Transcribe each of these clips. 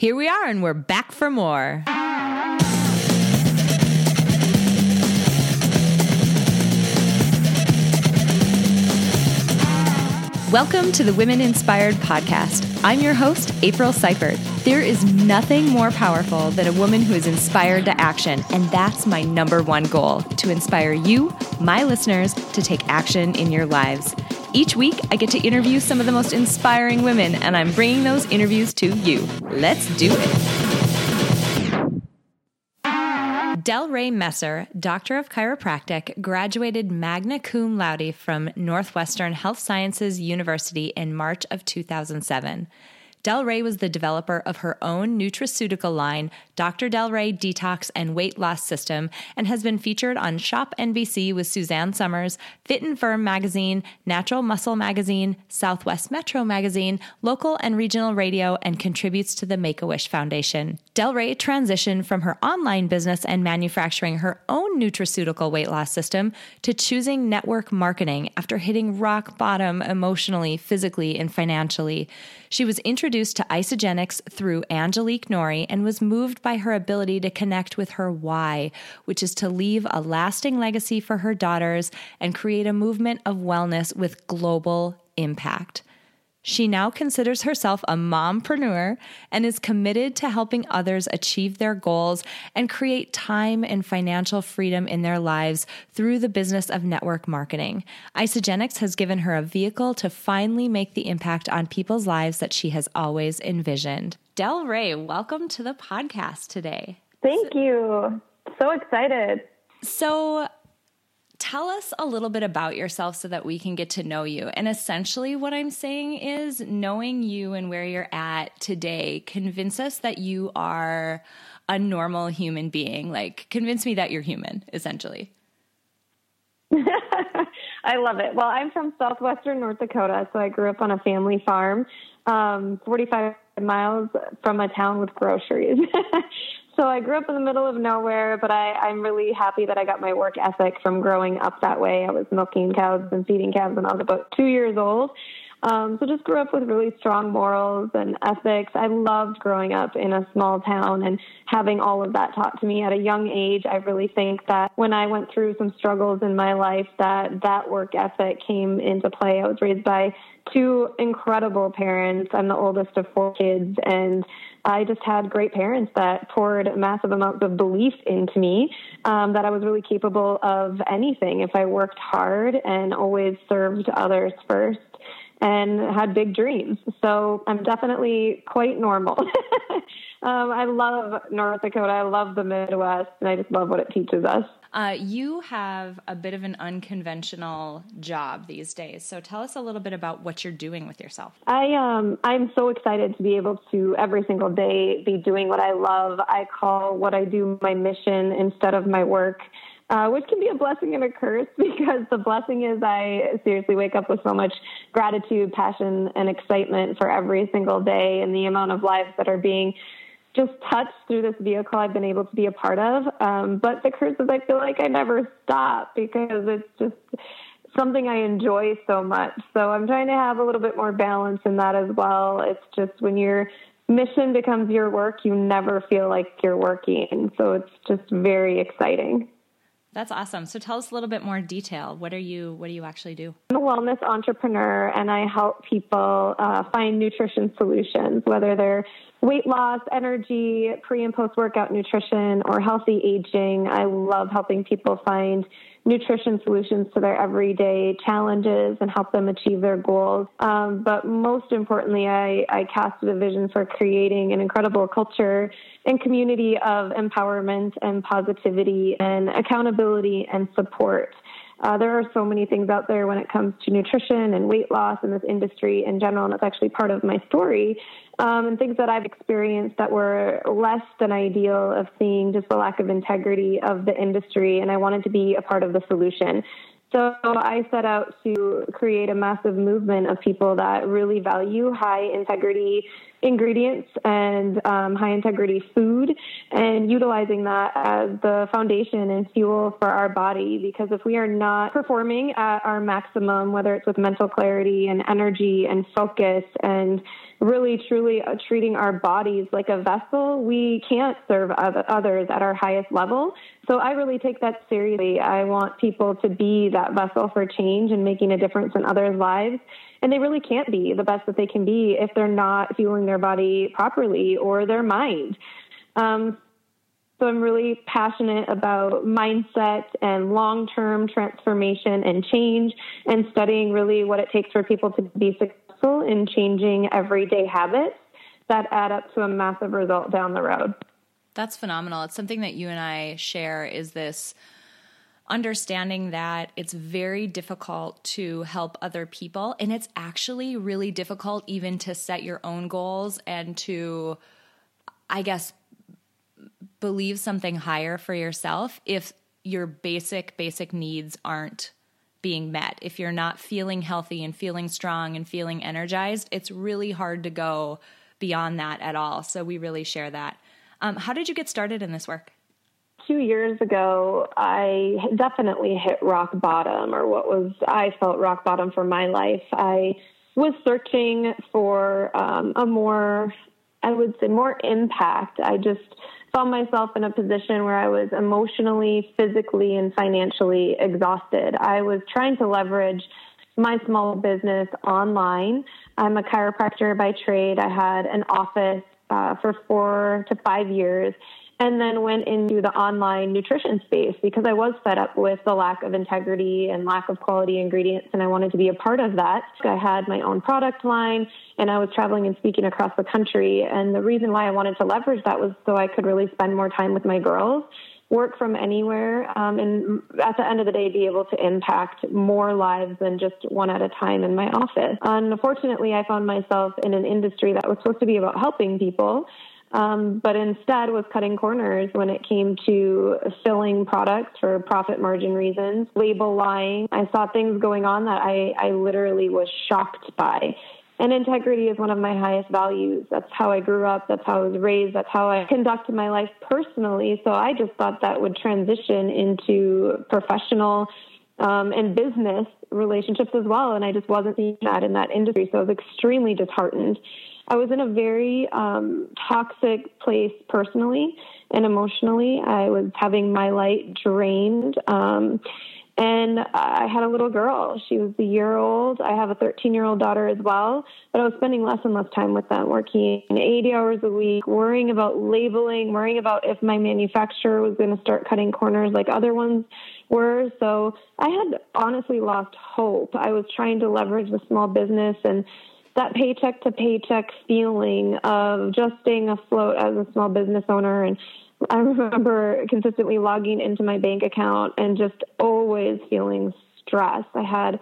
Here we are, and we're back for more. Welcome to the Women Inspired Podcast. I'm your host, April Seifert. There is nothing more powerful than a woman who is inspired to action, and that's my number one goal to inspire you, my listeners, to take action in your lives. Each week, I get to interview some of the most inspiring women, and I'm bringing those interviews to you. Let's do it. Del Delray Messer, Doctor of Chiropractic, graduated magna cum laude from Northwestern Health Sciences University in March of 2007. Delray was the developer of her own nutraceutical line, Dr. Del Rey Detox and Weight Loss System, and has been featured on Shop NBC with Suzanne Somers, Fit and Firm Magazine, Natural Muscle Magazine, Southwest Metro Magazine, local and regional radio, and contributes to the Make a Wish Foundation. Del Rey transitioned from her online business and manufacturing her own nutraceutical weight loss system to choosing network marketing after hitting rock bottom emotionally, physically, and financially. She was introduced to Isagenix through Angelique Nori and was moved by her ability to connect with her why, which is to leave a lasting legacy for her daughters and create a movement of wellness with global impact. She now considers herself a mompreneur and is committed to helping others achieve their goals and create time and financial freedom in their lives through the business of network marketing. Isagenix has given her a vehicle to finally make the impact on people's lives that she has always envisioned. Del Ray, welcome to the podcast today. Thank you. So excited. So, tell us a little bit about yourself so that we can get to know you. And essentially, what I'm saying is knowing you and where you're at today, convince us that you are a normal human being. Like, convince me that you're human, essentially. I love it. Well, I'm from southwestern North Dakota, so I grew up on a family farm, um, 45 miles from a town with groceries. So I grew up in the middle of nowhere, but I, I'm really happy that I got my work ethic from growing up that way. I was milking cows and feeding calves when I was about two years old. Um, so just grew up with really strong morals and ethics. I loved growing up in a small town and having all of that taught to me at a young age. I really think that when I went through some struggles in my life, that that work ethic came into play. I was raised by two incredible parents. I'm the oldest of four kids, and I just had great parents that poured massive amounts of belief into me um, that I was really capable of anything if I worked hard and always served others first and had big dreams. So I'm definitely quite normal. um, I love North Dakota. I love the Midwest, and I just love what it teaches us. Uh, you have a bit of an unconventional job these days. So tell us a little bit about what you're doing with yourself. I um I'm so excited to be able to every single day be doing what I love. I call what I do my mission instead of my work. Uh, which can be a blessing and a curse because the blessing is I seriously wake up with so much gratitude, passion, and excitement for every single day and the amount of lives that are being just touched through this vehicle I've been able to be a part of. Um, but the curse is I feel like I never stop because it's just something I enjoy so much. So I'm trying to have a little bit more balance in that as well. It's just when your mission becomes your work, you never feel like you're working. So it's just very exciting. That's awesome. So tell us a little bit more detail. What are you what do you actually do? I'm a wellness entrepreneur and I help people uh, find nutrition solutions, whether they're weight loss, energy, pre and post workout nutrition, or healthy aging. I love helping people find nutrition solutions to their everyday challenges and help them achieve their goals. Um, but most importantly, I, I casted a vision for creating an incredible culture and community of empowerment and positivity and accountability and support. Uh, there are so many things out there when it comes to nutrition and weight loss in this industry in general, and that's actually part of my story. Um, and things that I've experienced that were less than ideal of seeing just the lack of integrity of the industry, and I wanted to be a part of the solution. So I set out to create a massive movement of people that really value high integrity ingredients and um, high integrity food and utilizing that as the foundation and fuel for our body. Because if we are not performing at our maximum, whether it's with mental clarity and energy and focus and really truly uh, treating our bodies like a vessel, we can't serve others at our highest level. So I really take that seriously. I want people to be that vessel for change and making a difference in others' lives. And they really can't be the best that they can be if they're not fueling their body properly or their mind. Um, so I'm really passionate about mindset and long term transformation and change and studying really what it takes for people to be successful in changing everyday habits that add up to a massive result down the road. That's phenomenal. It's something that you and I share is this understanding that it's very difficult to help other people and it's actually really difficult even to set your own goals and to I guess believe something higher for yourself if your basic basic needs aren't being met. If you're not feeling healthy and feeling strong and feeling energized, it's really hard to go beyond that at all. So we really share that. Um, how did you get started in this work? Two years ago, I definitely hit rock bottom, or what was I felt rock bottom for my life. I was searching for um, a more, I would say, more impact. I just found myself in a position where I was emotionally, physically, and financially exhausted. I was trying to leverage my small business online. I'm a chiropractor by trade. I had an office uh, for four to five years and then went into the online nutrition space because I was fed up with the lack of integrity and lack of quality ingredients, and I wanted to be a part of that. I had my own product line, and I was traveling and speaking across the country. And the reason why I wanted to leverage that was so I could really spend more time with my girls. Work from anywhere, um, and at the end of the day, be able to impact more lives than just one at a time in my office. Unfortunately, I found myself in an industry that was supposed to be about helping people, um, but instead was cutting corners when it came to filling products for profit margin reasons, label lying. I saw things going on that I, I literally was shocked by. And integrity is one of my highest values. That's how I grew up. That's how I was raised. That's how I conduct my life personally. So I just thought that would transition into professional um, and business relationships as well. And I just wasn't seeing that in that industry. So I was extremely disheartened. I was in a very um, toxic place personally and emotionally. I was having my light drained. Um, and I had a little girl. She was a year old. I have a 13 year old daughter as well. But I was spending less and less time with them, working 80 hours a week, worrying about labeling, worrying about if my manufacturer was going to start cutting corners like other ones were. So I had honestly lost hope. I was trying to leverage the small business and that paycheck to paycheck feeling of just staying afloat as a small business owner. And I remember consistently logging into my bank account and just always feeling stress. I had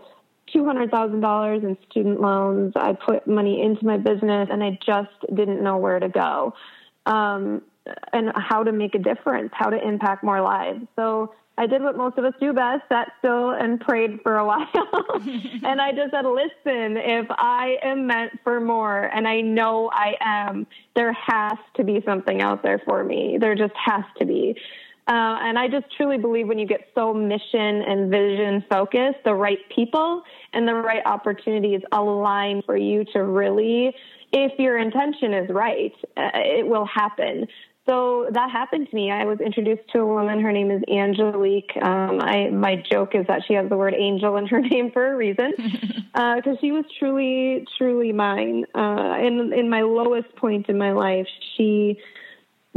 $200,000 in student loans. I put money into my business and I just didn't know where to go. Um, and how to make a difference, how to impact more lives. So I did what most of us do best, sat still and prayed for a while. and I just said, listen, if I am meant for more, and I know I am, there has to be something out there for me. There just has to be. Uh, and I just truly believe when you get so mission and vision focused, the right people and the right opportunities align for you to really, if your intention is right, uh, it will happen so that happened to me. I was introduced to a woman. Her name is Angelique. Um, I my joke is that she has the word angel in her name for a reason, because uh, she was truly, truly mine. Uh, in in my lowest point in my life, she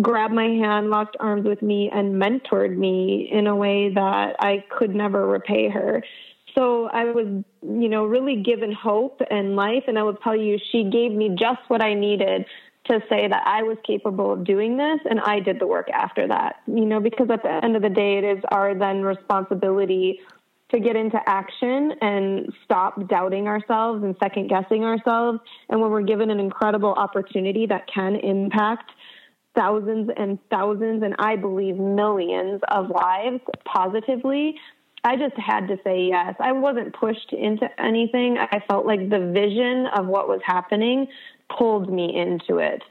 grabbed my hand, locked arms with me, and mentored me in a way that I could never repay her. So I was, you know, really given hope and life. And I will tell you, she gave me just what I needed to say that I was capable of doing this and I did the work after that. You know, because at the end of the day, it is our then responsibility to get into action and stop doubting ourselves and second guessing ourselves. And when we're given an incredible opportunity that can impact thousands and thousands, and I believe millions of lives positively, I just had to say yes. I wasn't pushed into anything. I felt like the vision of what was happening pulled me into it.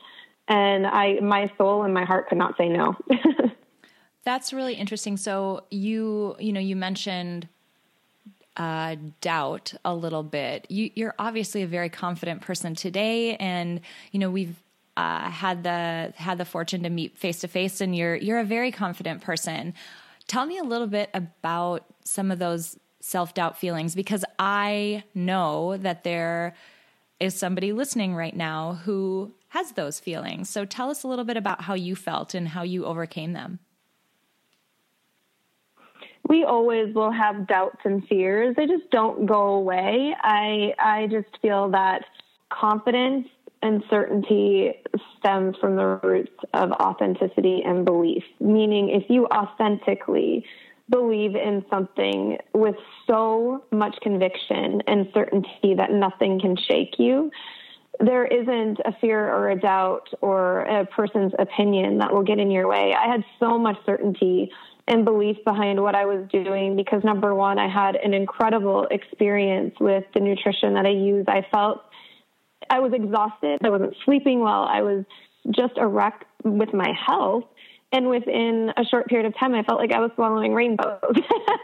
And I, my soul and my heart could not say no. That's really interesting. So you, you know, you mentioned uh, doubt a little bit. You, you're obviously a very confident person today, and you know we've uh, had the had the fortune to meet face to face, and you're you're a very confident person. Tell me a little bit about some of those self doubt feelings because I know that there is somebody listening right now who has those feelings. So tell us a little bit about how you felt and how you overcame them we always will have doubts and fears. They just don't go away. I I just feel that confidence and certainty stems from the roots of authenticity and belief. Meaning, if you authentically believe in something with so much conviction and certainty that nothing can shake you, there isn't a fear or a doubt or a person's opinion that will get in your way. I had so much certainty and belief behind what I was doing because number one, I had an incredible experience with the nutrition that I use. I felt I was exhausted. I wasn't sleeping well. I was just a wreck with my health. And within a short period of time, I felt like I was swallowing rainbows.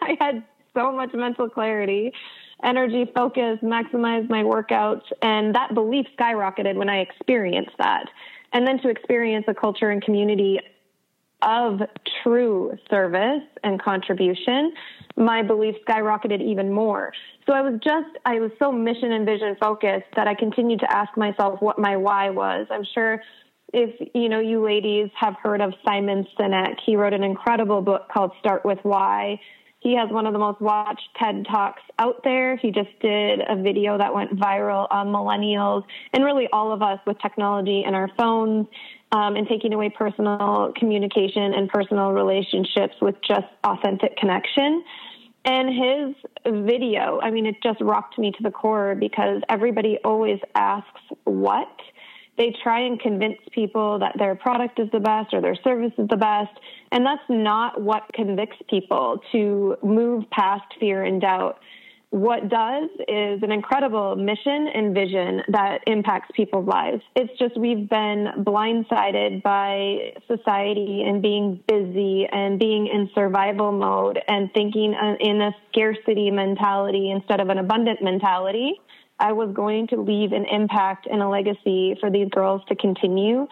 I had so much mental clarity, energy, focus, maximized my workouts. And that belief skyrocketed when I experienced that. And then to experience a culture and community of true service and contribution, my belief skyrocketed even more. So I was just, I was so mission and vision focused that I continued to ask myself what my why was. I'm sure if, you know, you ladies have heard of Simon Sinek, he wrote an incredible book called Start With Why. He has one of the most watched TED Talks out there. He just did a video that went viral on millennials and really all of us with technology and our phones um, and taking away personal communication and personal relationships with just authentic connection. And his video, I mean, it just rocked me to the core because everybody always asks what. They try and convince people that their product is the best or their service is the best. And that's not what convicts people to move past fear and doubt what does is an incredible mission and vision that impacts people's lives. It's just we've been blindsided by society and being busy and being in survival mode and thinking in a scarcity mentality instead of an abundant mentality. I was going to leave an impact and a legacy for these girls to continue.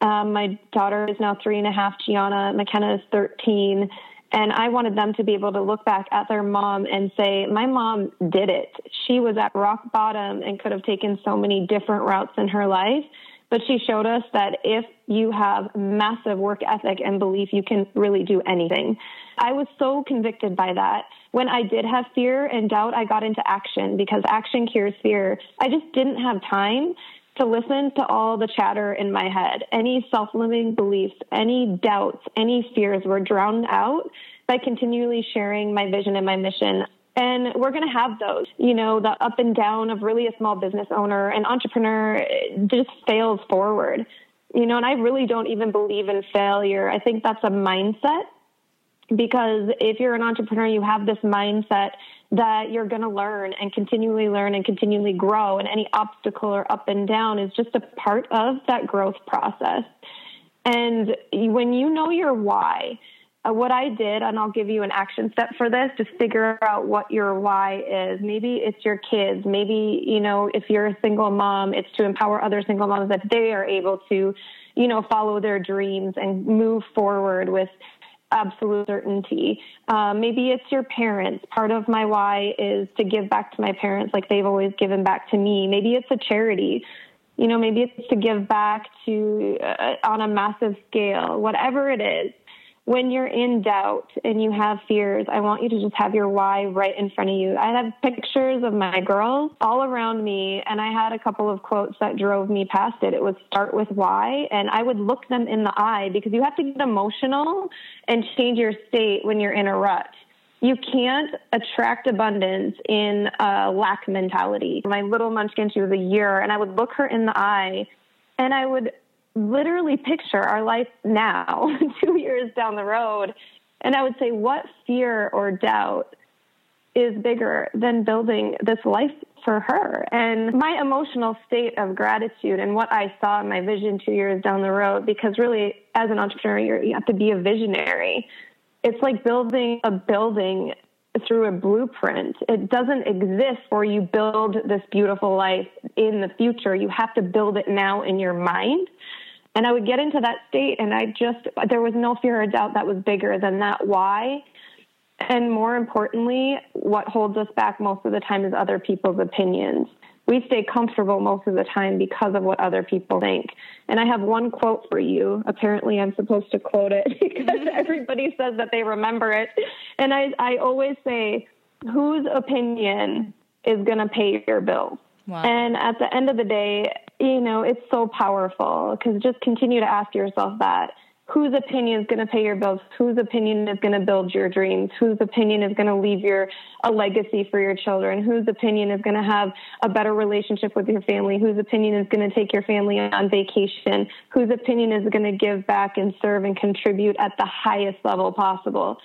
Um, my daughter is now three and a half. Gianna McKenna is 13 and I wanted them to be able to look back at their mom and say, My mom did it. She was at rock bottom and could have taken so many different routes in her life. But she showed us that if you have massive work ethic and belief, you can really do anything. I was so convicted by that. When I did have fear and doubt, I got into action because action cures fear. I just didn't have time to listen to all the chatter in my head. Any self limiting beliefs, any doubts, any fears were drowned out by continually sharing my vision and my mission. And we're going to have those, you know, the up and down of really a small business owner, an entrepreneur just fails forward, you know, and I really don't even believe in failure. I think that's a mindset because if you're an entrepreneur, you have this mindset that you're going to learn and continually learn and continually grow. And any obstacle or up and down is just a part of that growth process. And when you know your why, uh, what I did, and I'll give you an action step for this, to figure out what your why is. Maybe it's your kids. Maybe, you know, if you're a single mom, it's to empower other single moms that they are able to, you know, follow their dreams and move forward with absolute certainty. Um, maybe it's your parents. Part of my why is to give back to my parents like they've always given back to me. Maybe it's a charity. You know, maybe it's to give back to uh, on a massive scale. Whatever it is, when you're in doubt and you have fears, I want you to just have your why right in front of you. I have pictures of my girls all around me, and I had a couple of quotes that drove me past it. It would start with why, and I would look them in the eye because you have to get emotional and change your state when you're in a rut. You can't attract abundance in a lack mentality. My little munchkin, she was a year, and I would look her in the eye and I would literally picture our life now, two years down the road, and I would say, what fear or doubt is bigger than building this life for her. And my emotional state of gratitude and what I saw in my vision two years down the road, because really, as an entrepreneur, you have to be a visionary. It's like building a building through a blueprint. It doesn't exist or you build this beautiful life in the future. You have to build it now in your mind. And I would get into that state and I just, there was no fear or doubt that was bigger than that why. And more importantly, what holds us back most of the time is other people's opinions. We stay comfortable most of the time because of what other people think. And I have one quote for you. Apparently, I'm supposed to quote it because everybody says that they remember it. And I, I always say, whose opinion is going to pay your bills? Wow. And at the end of the day, you know, it's so powerful. Because just continue to ask yourself that. Whose opinion is going to pay your bills, whose opinion is going to build your dreams, whose opinion is going to leave your a legacy for your children, whose opinion is going to have a better relationship with your family, whose opinion is going to take your family on vacation, whose opinion is going to give back and serve and contribute at the highest level possible.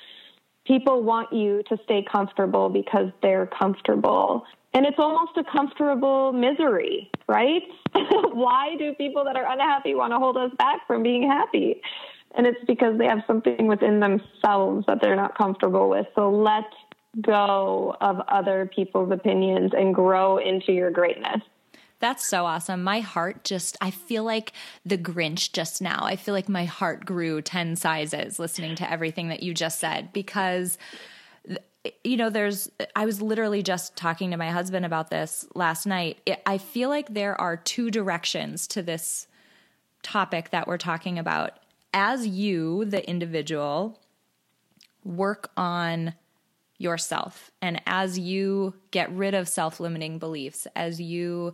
People want you to stay comfortable because they're comfortable. And it's almost a comfortable misery, right? Why do people that are unhappy want to hold us back from being happy? And it's because they have something within themselves that they're not comfortable with. So let go of other people's opinions and grow into your greatness. That's so awesome. My heart just, I feel like the Grinch just now. I feel like my heart grew 10 sizes listening to everything that you just said because, you know, there's, I was literally just talking to my husband about this last night. I feel like there are two directions to this topic that we're talking about as you, the individual, work on yourself and as you get rid of self limiting beliefs, as you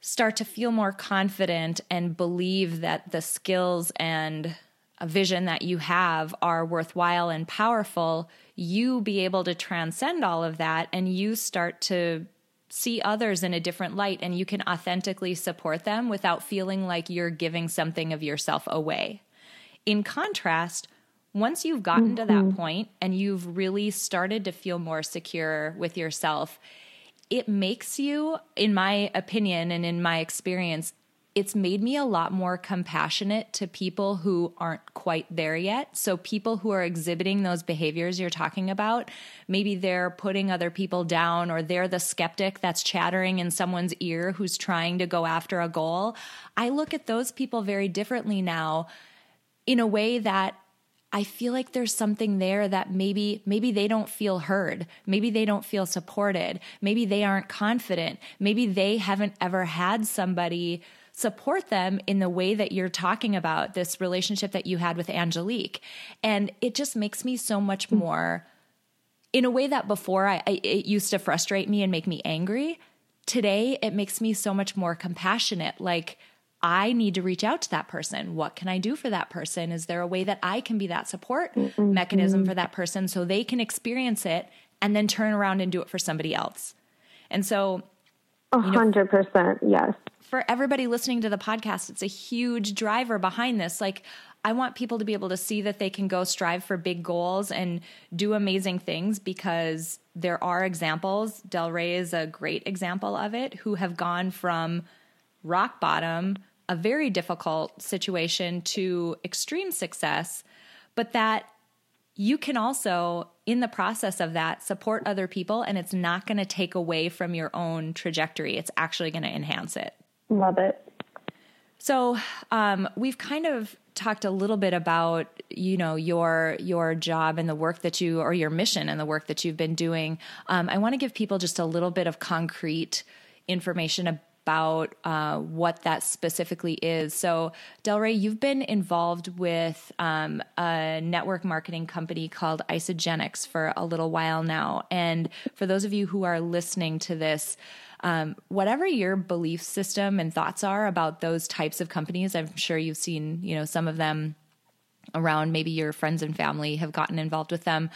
start to feel more confident and believe that the skills and a vision that you have are worthwhile and powerful, you be able to transcend all of that and you start to see others in a different light and you can authentically support them without feeling like you're giving something of yourself away. In contrast, once you've gotten mm-hmm. to that mm-hmm. point and you've really started to feel more secure with yourself, it makes you, in my opinion and in my experience, it's made me a lot more compassionate to people who aren't quite there yet. So, people who are exhibiting those behaviors you're talking about, maybe they're putting other people down or they're the skeptic that's chattering in someone's ear who's trying to go after a goal. I look at those people very differently now in a way that I feel like there's something there that maybe maybe they don't feel heard. Maybe they don't feel supported. Maybe they aren't confident. Maybe they haven't ever had somebody support them in the way that you're talking about this relationship that you had with Angelique. And it just makes me so much hmm. more in a way that before I, I, it used to frustrate me and make me angry. Today it makes me so much more compassionate. Like I need to reach out to that person. What can I do for that person? Is there a way that I can be that support mm-hmm. mechanism for that person so they can experience it and then turn around and do it for somebody else? And so, a hundred percent, yes for everybody listening to the podcast, it's a huge driver behind this. Like, I want people to be able to see that they can go strive for big goals and do amazing things because there are examples. Del Rey is a great example of it, who have gone from rock bottom, a very difficult situation, to extreme success, but that you can also, in the process of that, support other people and it's not going to take away from your own trajectory. It's actually going to enhance it. Love it. So um, we've kind of talked a little bit about you know your your job and the work that you or your mission and the work that you've been doing. Um, I want to give people just a little bit of concrete information about uh, what that specifically is. So, Del Rey, you've been involved with um, a network marketing company called Isagenix for a little while now. And for those of you who are listening to this, um, whatever your belief system and thoughts are about those types of companies, I'm sure you've seen, you know, some of them around maybe your friends and family have gotten involved with them.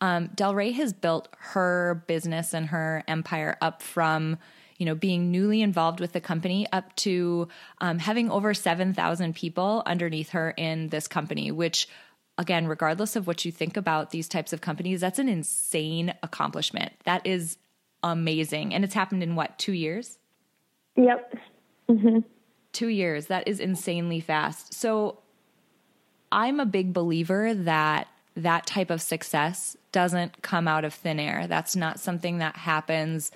Um, Del Rey has built her business and her empire up from you know being newly involved with the company up to um, having over 7000 people underneath her in this company which again regardless of what you think about these types of companies that's an insane accomplishment that is amazing. And it's happened in what, two years? Yep. Mm-hmm. Two years. That is insanely fast. So I'm a big believer that that type of success doesn't come out of thin air. That's not something that happens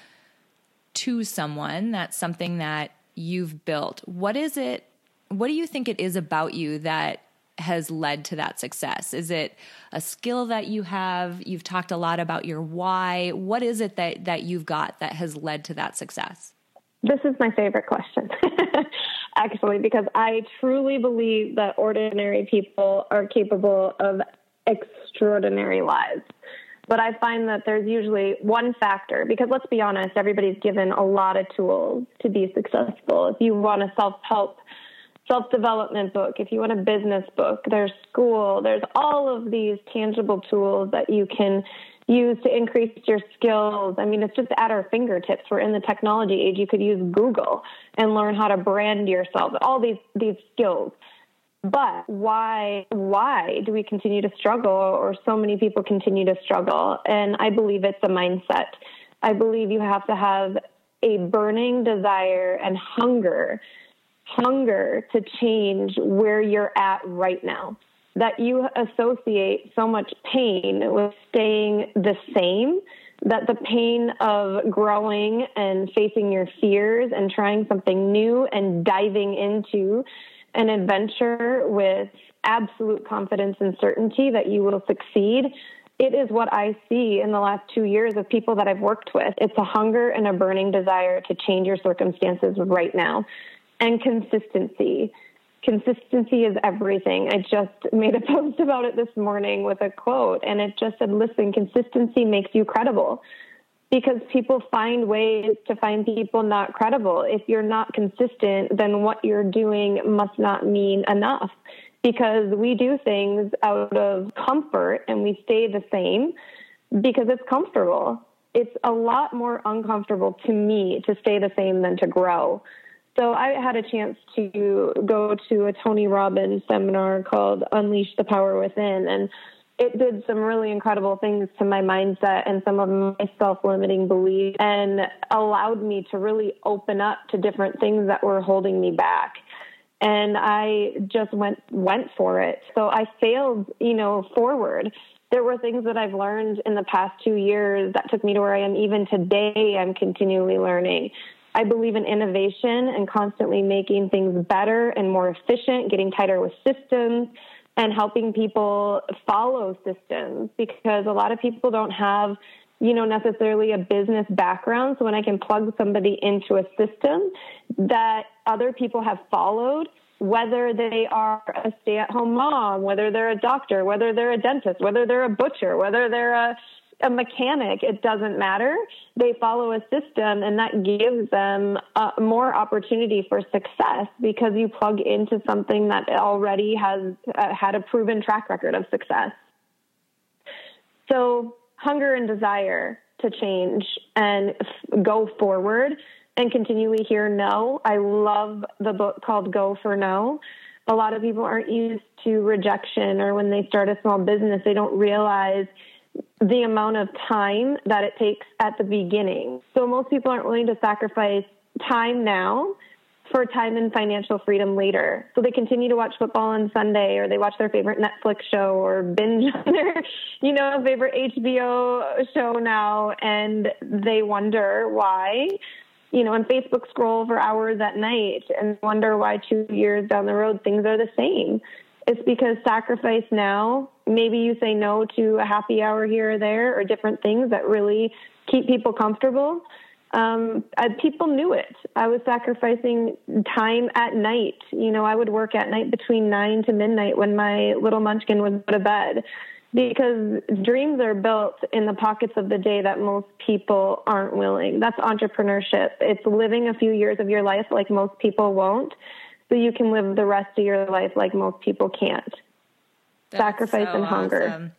to someone. That's something that you've built. What is it? What do you think it is about you that has led to that success? Is it a skill that you have? You've talked a lot about your why. What is it that that you've got that has led to that success? This is my favorite question, actually, because I truly believe that ordinary people are capable of extraordinary lives. But I find that there's usually one factor, because let's be honest, everybody's given a lot of tools to be successful. If you want a self help, self development book, if you want a business book, there's school, there's all of these tangible tools that you can use to increase your skills. I mean, it's just at our fingertips. We're in the technology age. You could use Google and learn how to brand yourself, all these, these skills. But why why do we continue to struggle or so many people continue to struggle? And I believe it's a mindset. I believe you have to have a burning desire and hunger hunger to change where you're at right now. That you associate so much pain with staying the same that the pain of growing and facing your fears and trying something new and diving into an adventure with absolute confidence and certainty that you will succeed. It is what I see in the last two years of people that I've worked with. It's a hunger and a burning desire to change your circumstances right now. And consistency. Consistency is everything. I just made a post about it this morning with a quote, and it just said, listen, consistency makes you credible because people find ways to find people not credible. If you're not consistent, then what you're doing must not mean enough because we do things out of comfort and we stay the same because it's comfortable. It's a lot more uncomfortable to me to stay the same than to grow. So I had a chance to go to a Tony Robbins seminar called Unleash the Power Within and it did some really incredible things to my mindset and some of my self-limiting beliefs and allowed me to really open up to different things that were holding me back and I just went went for it. So I failed, you know, forward. There were things that I've learned in the past 2 years that took me to where I am even today. I'm continually learning. I believe in innovation and constantly making things better and more efficient, getting tighter with systems, and helping people follow systems because a lot of people don't have you know necessarily a business background. So when i can plug somebody into a system that other people have followed whether they are a stay-at-home mom whether they're a doctor whether they're a dentist whether they're a butcher whether they're a a mechanic, it doesn't matter. They follow a system, and that gives them uh, more opportunity for success because you plug into something that already has uh, had a proven track record of success. So, hunger and desire to change and f- go forward and continually hear no. I love the book called Go for No. A lot of people aren't used to rejection, or when they start a small business, they don't realize the amount of time that it takes at the beginning. So most people aren't willing to sacrifice time now for time and financial freedom later. So they continue to watch football on Sunday or they watch their favorite Netflix show or binge on their, you know, favorite HBO show now and they wonder why, you know, and Facebook scroll for hours at night and wonder why 2 years down the road things are the same. It's because sacrifice now, maybe you say no to a happy hour here or there or different things that really keep people comfortable. Um, I, people knew it. I was sacrificing time at night. You know, I would work at night between nine to midnight when my little munchkin go to bed because dreams are built in the pockets of the day that most people aren't willing. That's entrepreneurship. It's living a few years of your life like most people won't so you can live the rest of your life like most people can't. That's Sacrifice so and hunger. Awesome.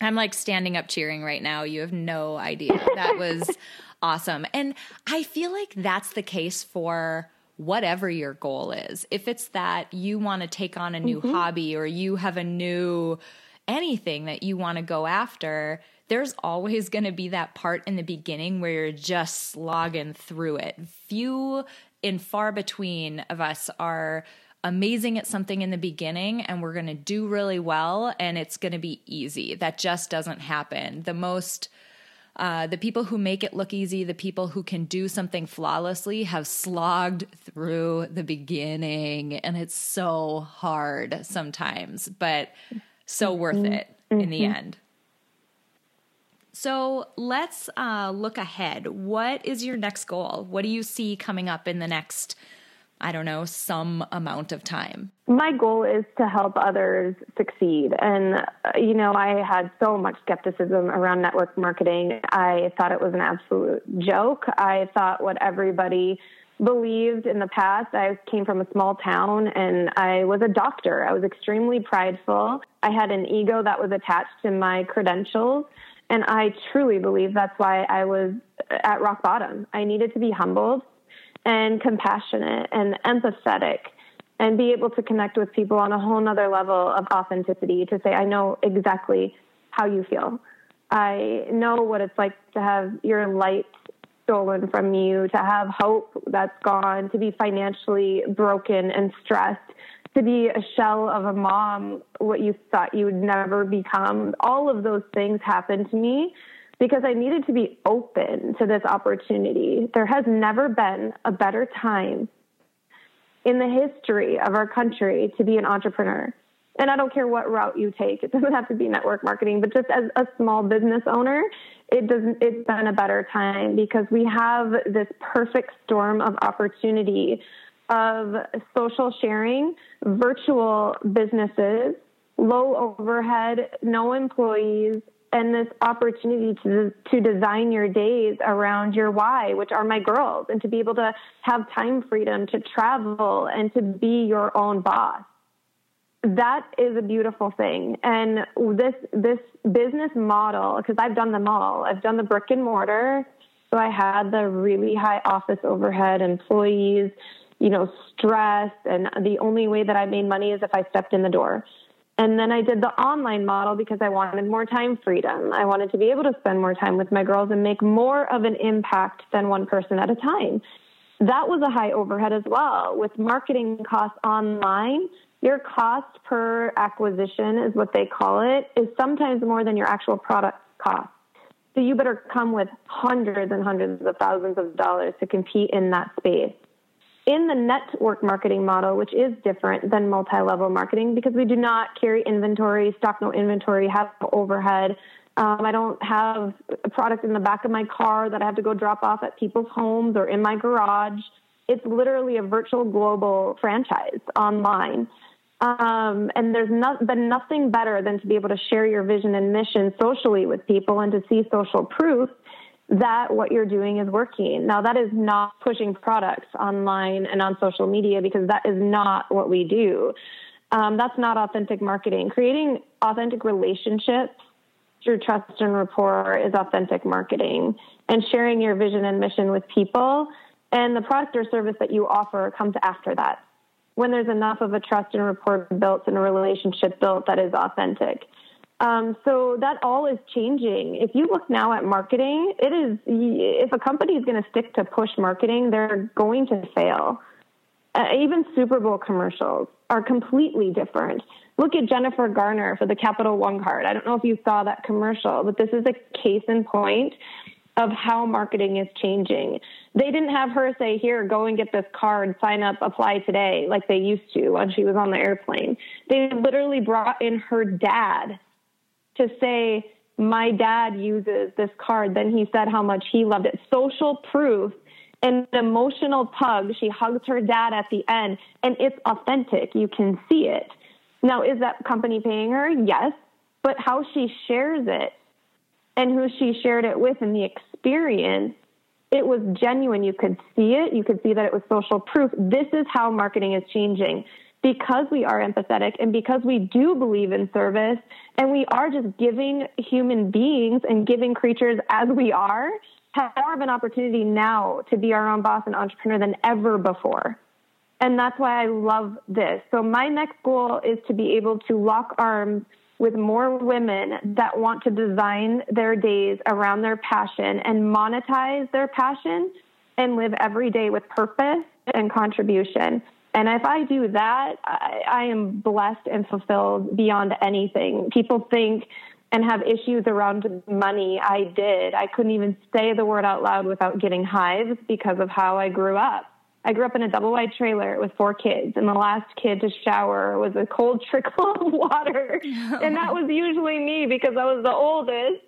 I'm like standing up cheering right now. You have no idea. That was awesome. And I feel like that's the case for whatever your goal is. If it's that you want to take on a new mm-hmm. hobby or you have a new anything that you want to go after, there's always going to be that part in the beginning where you're just slogging through it. Few and far between of us are amazing at something in the beginning and we're going to do really well and it's going to be easy. That just doesn't happen. The most uh, the people who make it look easy, the people who can do something flawlessly, have slogged through the beginning, and it's so hard sometimes, but so worth mm-hmm. it in the mm-hmm. end. So let's uh, look ahead. What is your next goal? What do you see coming up in the next I don't know, some amount of time? My goal is to help others succeed. And, uh, you know, I had so much skepticism around network marketing. I thought it was an absolute joke. I thought what everybody believed in the past. I came from a small town and I was a doctor. I was extremely prideful. I had an ego that was attached to my credentials. And I truly believe that's why I was at rock bottom. I needed to be humbled and compassionate and empathetic and be able to connect with people on a whole nother level of authenticity to say, I know exactly how you feel. I know what it's like to have your light stolen from you, to have hope that's gone, to be financially broken and stressed, to be a shell of a mom, what you thought you would never become. All of those things happened to me because I needed to be open to this opportunity. There has never been a better time in the history of our country to be an entrepreneur. And I don't care what route you take. It doesn't have to be network marketing, but just as a small business owner, it doesn't it's been a better time because we have this perfect storm of opportunity of social sharing, virtual businesses, low overhead, no employees, and this opportunity to to design your days around your why, which are my girls, and to be able to have time freedom to travel and to be your own boss. That is a beautiful thing. And this this business model, because I've done them all. I've done the brick and mortar, so I had the really high office overhead, employees, you know, stress. and the only way that I made money is if I stepped in the door. And then I did the online model because I wanted more time freedom. I wanted to be able to spend more time with my girls and make more of an impact than one person at a time. That was a high overhead as well. With marketing costs online, your cost per acquisition is what they call it, is sometimes more than your actual product cost. So you better come with hundreds and hundreds of thousands of dollars to compete in that space in the network marketing model, which is different than multi level marketing because we do not carry inventory, stock no inventory, have overhead. Um, I don't have a product in the back of my car that I have to go drop off at people's homes or in my garage. It's literally a virtual global franchise online. Um, and there's not, been nothing better than to be able to share your vision and mission socially with people and to see social proof that what you're doing is working. Now, that is not pushing products online and on social media because that is not what we do. Um, that's not authentic marketing. Creating authentic relationships through trust and rapport is authentic marketing. And sharing your vision and mission with people and the product or service that you offer comes after that. When there's enough of a trust and rapport built and a relationship built that is authentic. Um, so that all is changing. If you look now at marketing, it is if a company is going to stick to push marketing, they're going to fail. Uh, even Super Bowl commercials are completely different. Look at Jennifer Garner for the Capital One card. I don't know if you saw that commercial, but this is a case in point of how marketing is changing. They didn't have her say, Here, go and get this card, sign up, apply today, like they used to when she was on the airplane. They literally brought in her dad to say, my dad uses this card. Then he said how much he loved it. Social proof and an emotional tug. She hugs her dad at the end, and it's authentic. You can see it. Now, is that company paying her? Yes. But how she shares it and who she shared it with and the experience, it was genuine. You could see it. You could see that it was social proof. This is how marketing is changing because we are empathetic and because we do believe in service and we are just giving human beings and giving creatures as we are have more of an opportunity now to be our own boss and entrepreneur than ever before. And that's why I love this. So my next goal is to be able to lock arms with more women that want to design their days around their passion and monetize their passion and live every day with purpose and contribution. And if I do that, I, I am blessed and fulfilled beyond anything. People think and have issues around money. I did. I couldn't even say the word out loud without getting hives because of how I grew up. I grew up in a double wide trailer with four kids, and the last kid to shower was a cold trickle of water. and that was usually me because I was the oldest.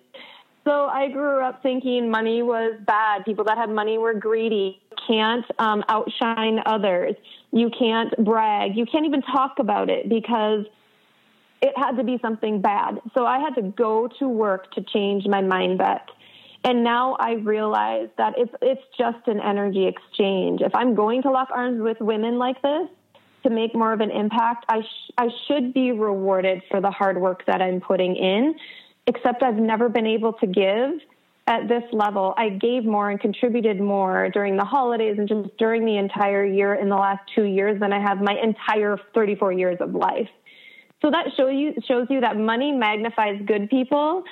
So I grew up thinking money was bad. People that had money were greedy. can't um, outshine others. You can't brag. You can't even talk about it because it had to be something bad. So I had to go to work to change my mind mindset. And now I realize that it's it's just an energy exchange. If I'm going to lock arms with women like this to make more of an impact, I sh- I should be rewarded for the hard work that I'm putting in. Except I've never been able to give at this level. I gave more and contributed more during the holidays and just during the entire year in the last 2 years than I have my entire 34 years of life. So that show you shows you that money magnifies good people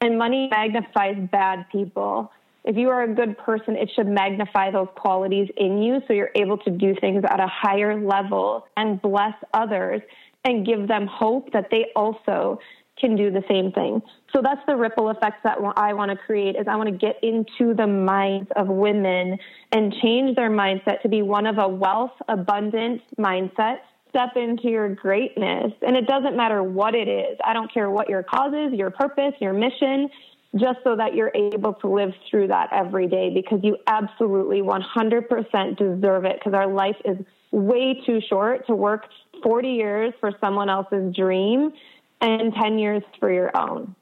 and money magnifies bad people. If you are a good person, it should magnify those qualities in you so you're able to do things at a higher level and bless others and give them hope that they also can do the same thing. So that's the ripple effects that I want to create is I want to get into the minds of women and change their mindset to be one of a wealth abundant mindset step into your greatness. And it doesn't matter what it is. I don't care what your cause is, your purpose, your mission, just so that you're able to live through that every day because you absolutely 100% deserve it because our life is way too short to work 40 years for someone else's dream and 10 years for your own.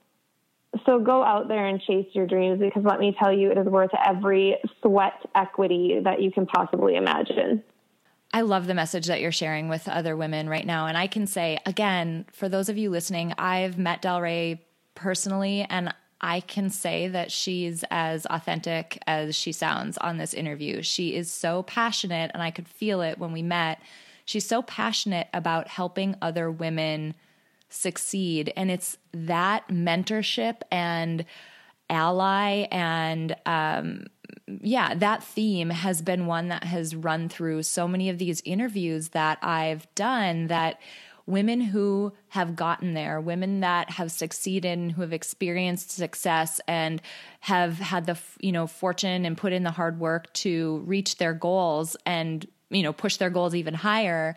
So go out there and chase your dreams because let me tell you, it is worth every sweat equity that you can possibly imagine. I love the message that you're sharing with other women right now. And I can say, again, for those of you listening, I've met Delrae personally, and I can say that she's as authentic as she sounds on this interview. She is so passionate, and I could feel it when we met. She's so passionate about helping other women succeed. And it's that mentorship and ally and um, yeah, that theme has been one that has run through so many of these interviews that I've done that women who have gotten there, women that have succeeded and who have experienced success and have had the, you know, fortune and put in the hard work to reach their goals and, you know, push their goals even higher,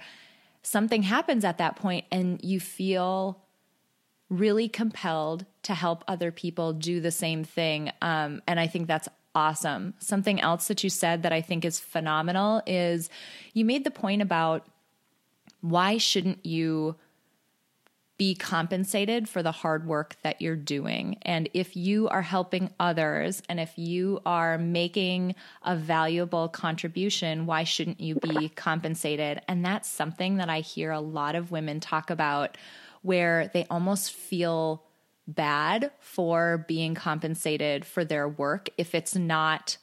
something happens at that point and you feel really compelled to help other people do the same thing. Um, and I think that's awesome. Something else that you said that I think is phenomenal is you made the point about why shouldn't you be compensated for the hard work that you're doing. And if you are helping others and if you are making a valuable contribution, why shouldn't you be compensated? And that's something that I hear a lot of women talk about where they almost feel bad for being compensated for their work if it's not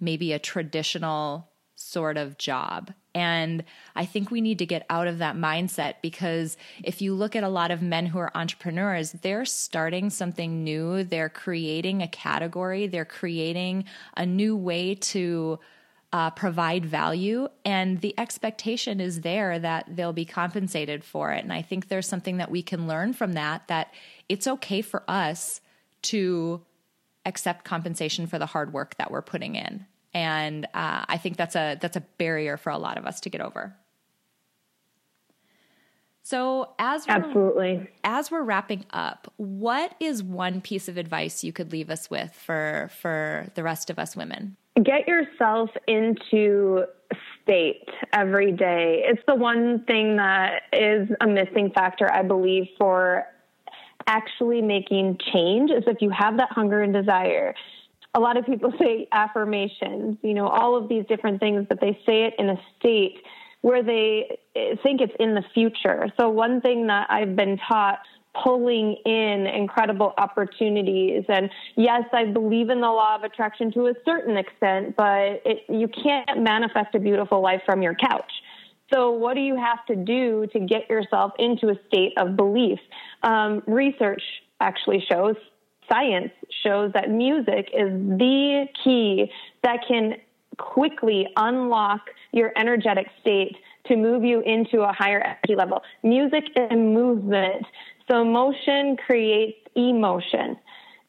maybe a traditional sort of job. And I think we need to get out of that mindset because if you look at a lot of men who are entrepreneurs, they're starting something new. They're creating a category, they're creating a new way to uh, provide value. And the expectation is there that they'll be compensated for it. And I think there's something that we can learn from that, that it's okay for us to accept compensation for the hard work that we're putting in. And uh, I think that's a that's a barrier for a lot of us to get over. So as we're, absolutely as we're wrapping up, what is one piece of advice you could leave us with for for the rest of us women? Get yourself into state every day. It's the one thing that is a missing factor, I believe, for actually making change is if you have that hunger and desire. A lot of people say affirmations, you know, all of these different things, but they say it in a state where they think it's in the future. So, one thing that I've been taught pulling in incredible opportunities. And yes, I believe in the law of attraction to a certain extent, but it, you can't manifest a beautiful life from your couch. So, what do you have to do to get yourself into a state of belief? Um, research actually shows, science shows that music is the key that can quickly unlock your energetic state to move you into a higher energy level. Music is movement. So motion creates emotion.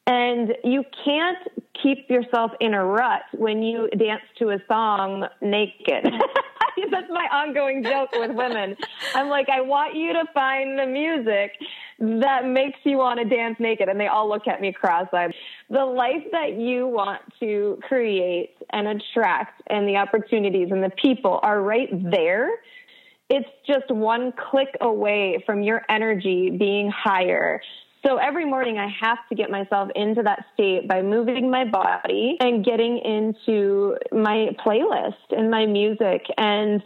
And you can't keep yourself in a rut when you dance to a song naked. That's my ongoing joke with women. I'm like, I want you to find the music that makes you want to dance naked. And they all look at me cross eyed. The life that you want to create and attract and the opportunities and the people are right there. It's just one click away from your energy being higher. So every morning I have to get myself into that state by moving my body and getting into my playlist and my music and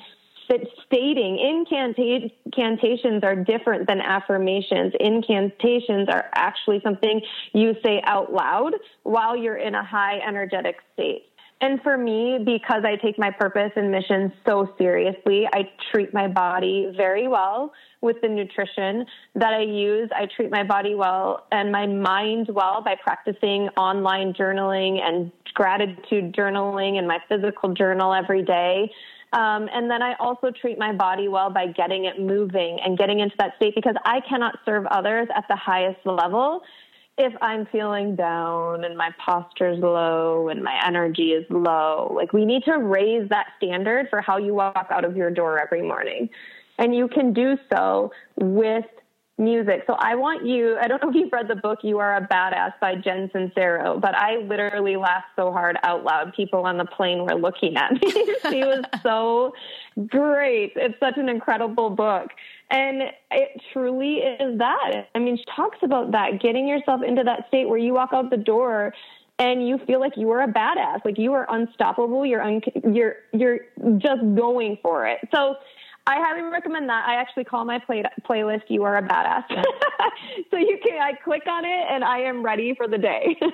stating incantations are different than affirmations. Incantations are actually something you say out loud while you're in a high energetic state. And for me, because I take my purpose and mission so seriously, I treat my body very well with the nutrition that I use. I treat my body well and my mind well by practicing online journaling and gratitude journaling and my physical journal every day. Um, and then I also treat my body well by getting it moving and getting into that state because I cannot serve others at the highest level if I'm feeling down and my posture's low and my energy is low. Like we need to raise that standard for how you walk out of your door every morning. And you can do so with music. So I want you, I don't know if you've read the book You Are a Badass by Jen Sincero, but I literally laughed so hard out loud. People on the plane were looking at me. she was so great. It's such an incredible book. And it truly is that. I mean, she talks about that, getting yourself into that state where you walk out the door and you feel like you are a badass, like you are unstoppable. You're un- you're you're just going for it. So I highly recommend that. I actually call my play- playlist "You Are a Badass," so you can I click on it and I am ready for the day.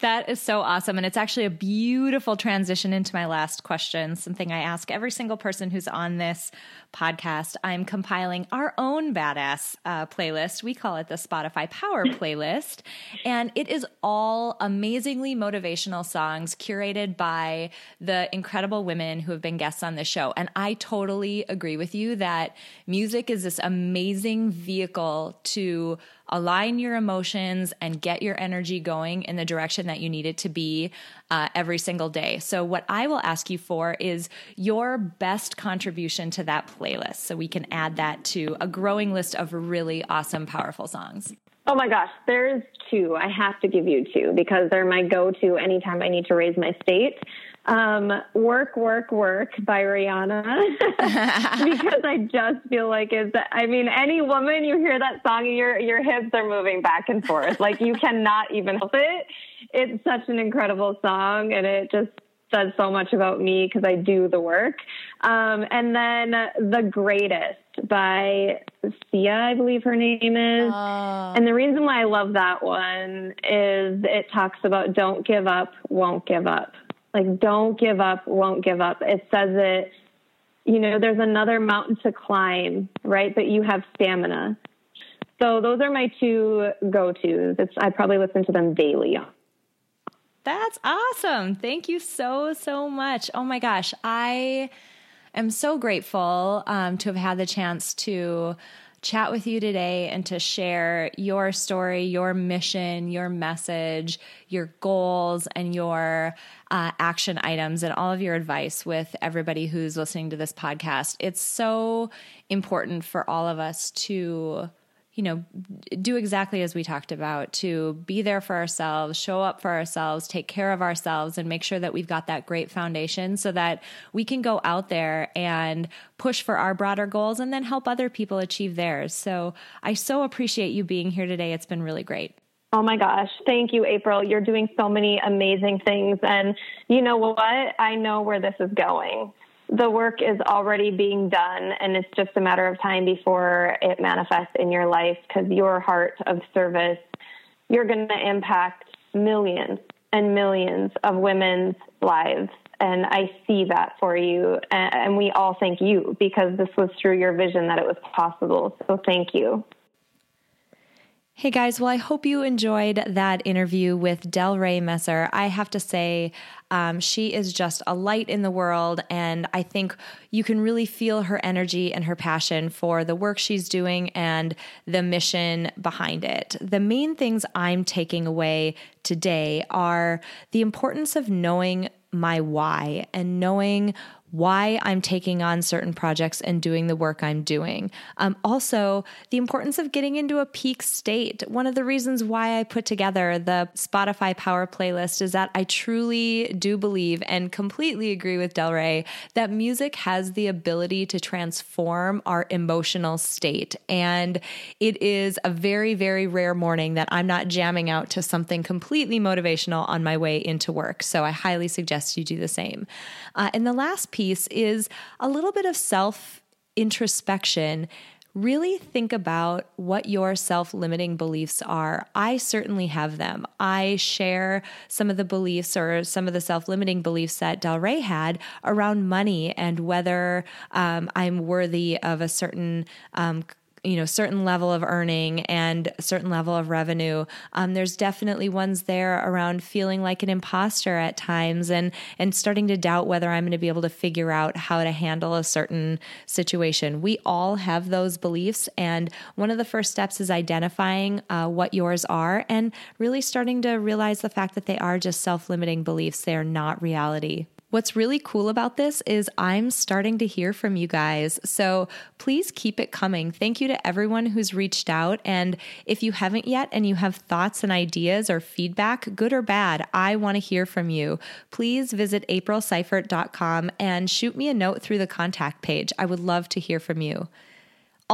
That is so awesome. And it's actually a beautiful transition into my last question, something I ask every single person who's on this podcast. I'm compiling our own badass uh, playlist. We call it the Spotify Power Playlist. And it is all amazingly motivational songs curated by the incredible women who have been guests on the show. And I totally agree with you that music is this amazing vehicle to align your emotions and get your energy going in the direction that you need it to be uh, every single day. So, what I will ask you for is your best contribution to that playlist so we can add that to a growing list of really awesome, powerful songs. Oh my gosh, there's two. I have to give you two because they're my go to anytime I need to raise my state um, Work, Work, Work by Rihanna because I just feel like it's, I mean, any woman, you hear that song your, your hips are moving back and forth. Like you cannot even help it. It's such an incredible song and it just says so much about me because I do the work. Um, and then The Greatest by Sia, I believe her name is. Oh. And the reason why I love that one is it talks about don't give up, won't give up. Like, don't give up, won't give up. It says it, you know, there's another mountain to climb, right? But you have stamina. So those are my two go tos. I probably listen to them daily. That's awesome. Thank you so, so much. Oh my gosh. I am so grateful um, to have had the chance to chat with you today and to share your story, your mission, your message, your goals, and your uh, action items and all of your advice with everybody who's listening to this podcast. It's so important for all of us to you know, do exactly as we talked about to be there for ourselves, show up for ourselves, take care of ourselves, and make sure that we've got that great foundation so that we can go out there and push for our broader goals and then help other people achieve theirs. So I so appreciate you being here today. It's been really great. Oh my gosh. Thank you, April. You're doing so many amazing things. And you know what? I know where this is going the work is already being done and it's just a matter of time before it manifests in your life because your heart of service you're going to impact millions and millions of women's lives And I see that for you. And we all thank you because this was through your vision that it was possible. So thank you. Hey guys, well, I hope you enjoyed that interview with Delrae Messer. I have to say, um, she is just a light in the world, and I think you can really feel her energy and her passion for the work she's doing and the mission behind it. The main things I'm taking away today are the importance of knowing my why and knowing why I'm taking on certain projects and doing the work I'm doing. Um, also, the importance of getting into a peak state. One of the reasons why I put together the Spotify Power playlist is that I truly do believe and completely agree with Delrae that music has the ability to transform our emotional state. And it is a very, very rare morning that I'm not jamming out to something completely motivational on my way into work. So I highly suggest you do the same. Uh, and the last piece piece is a little bit of self introspection really think about what your self limiting beliefs are. I certainly have them. I share some of the beliefs or some of the self limiting beliefs that Delrae had around money and whether um, I'm worthy of a certain um, you know certain level of earning and a certain level of revenue. Um, there's definitely ones there around feeling like an imposter at times and and starting to doubt whether i'm going to be able to figure out how to handle a certain situation. We all have those beliefs and one of the first steps is identifying uh, what yours are and really starting to realize the fact that they are just self-limiting beliefs. They are not reality What's really cool about this is I'm starting to hear from you guys. So please keep it coming. Thank you to everyone who's reached out. And if you haven't yet and you have thoughts and ideas or feedback, good or bad, I want to hear from you. Please visit aprilseifert.com and shoot me a note through the contact page. I would love to hear from you.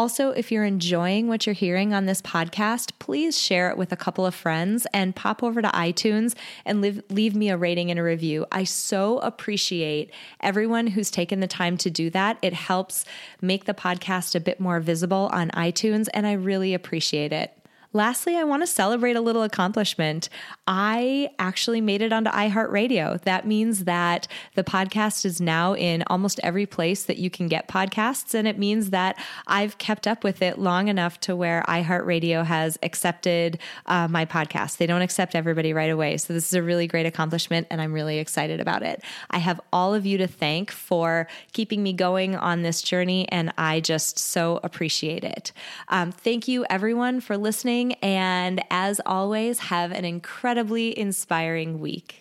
Also, if you're enjoying what you're hearing on this podcast, please share it with a couple of friends and pop over to iTunes and leave, leave me a rating and a review. I so appreciate everyone who's taken the time to do that. It helps make the podcast a bit more visible on iTunes, and I really appreciate it. Lastly, I want to celebrate a little accomplishment. I actually made it onto iHeartRadio. That means that the podcast is now in almost every place that you can get podcasts. And it means that I've kept up with it long enough to where iHeartRadio has accepted uh, my podcast. They don't accept everybody right away. So this is a really great accomplishment, and I'm really excited about it. I have all of you to thank for keeping me going on this journey, and I just so appreciate it. Um, thank you, everyone, for listening listening. And as always, have an incredibly inspiring week.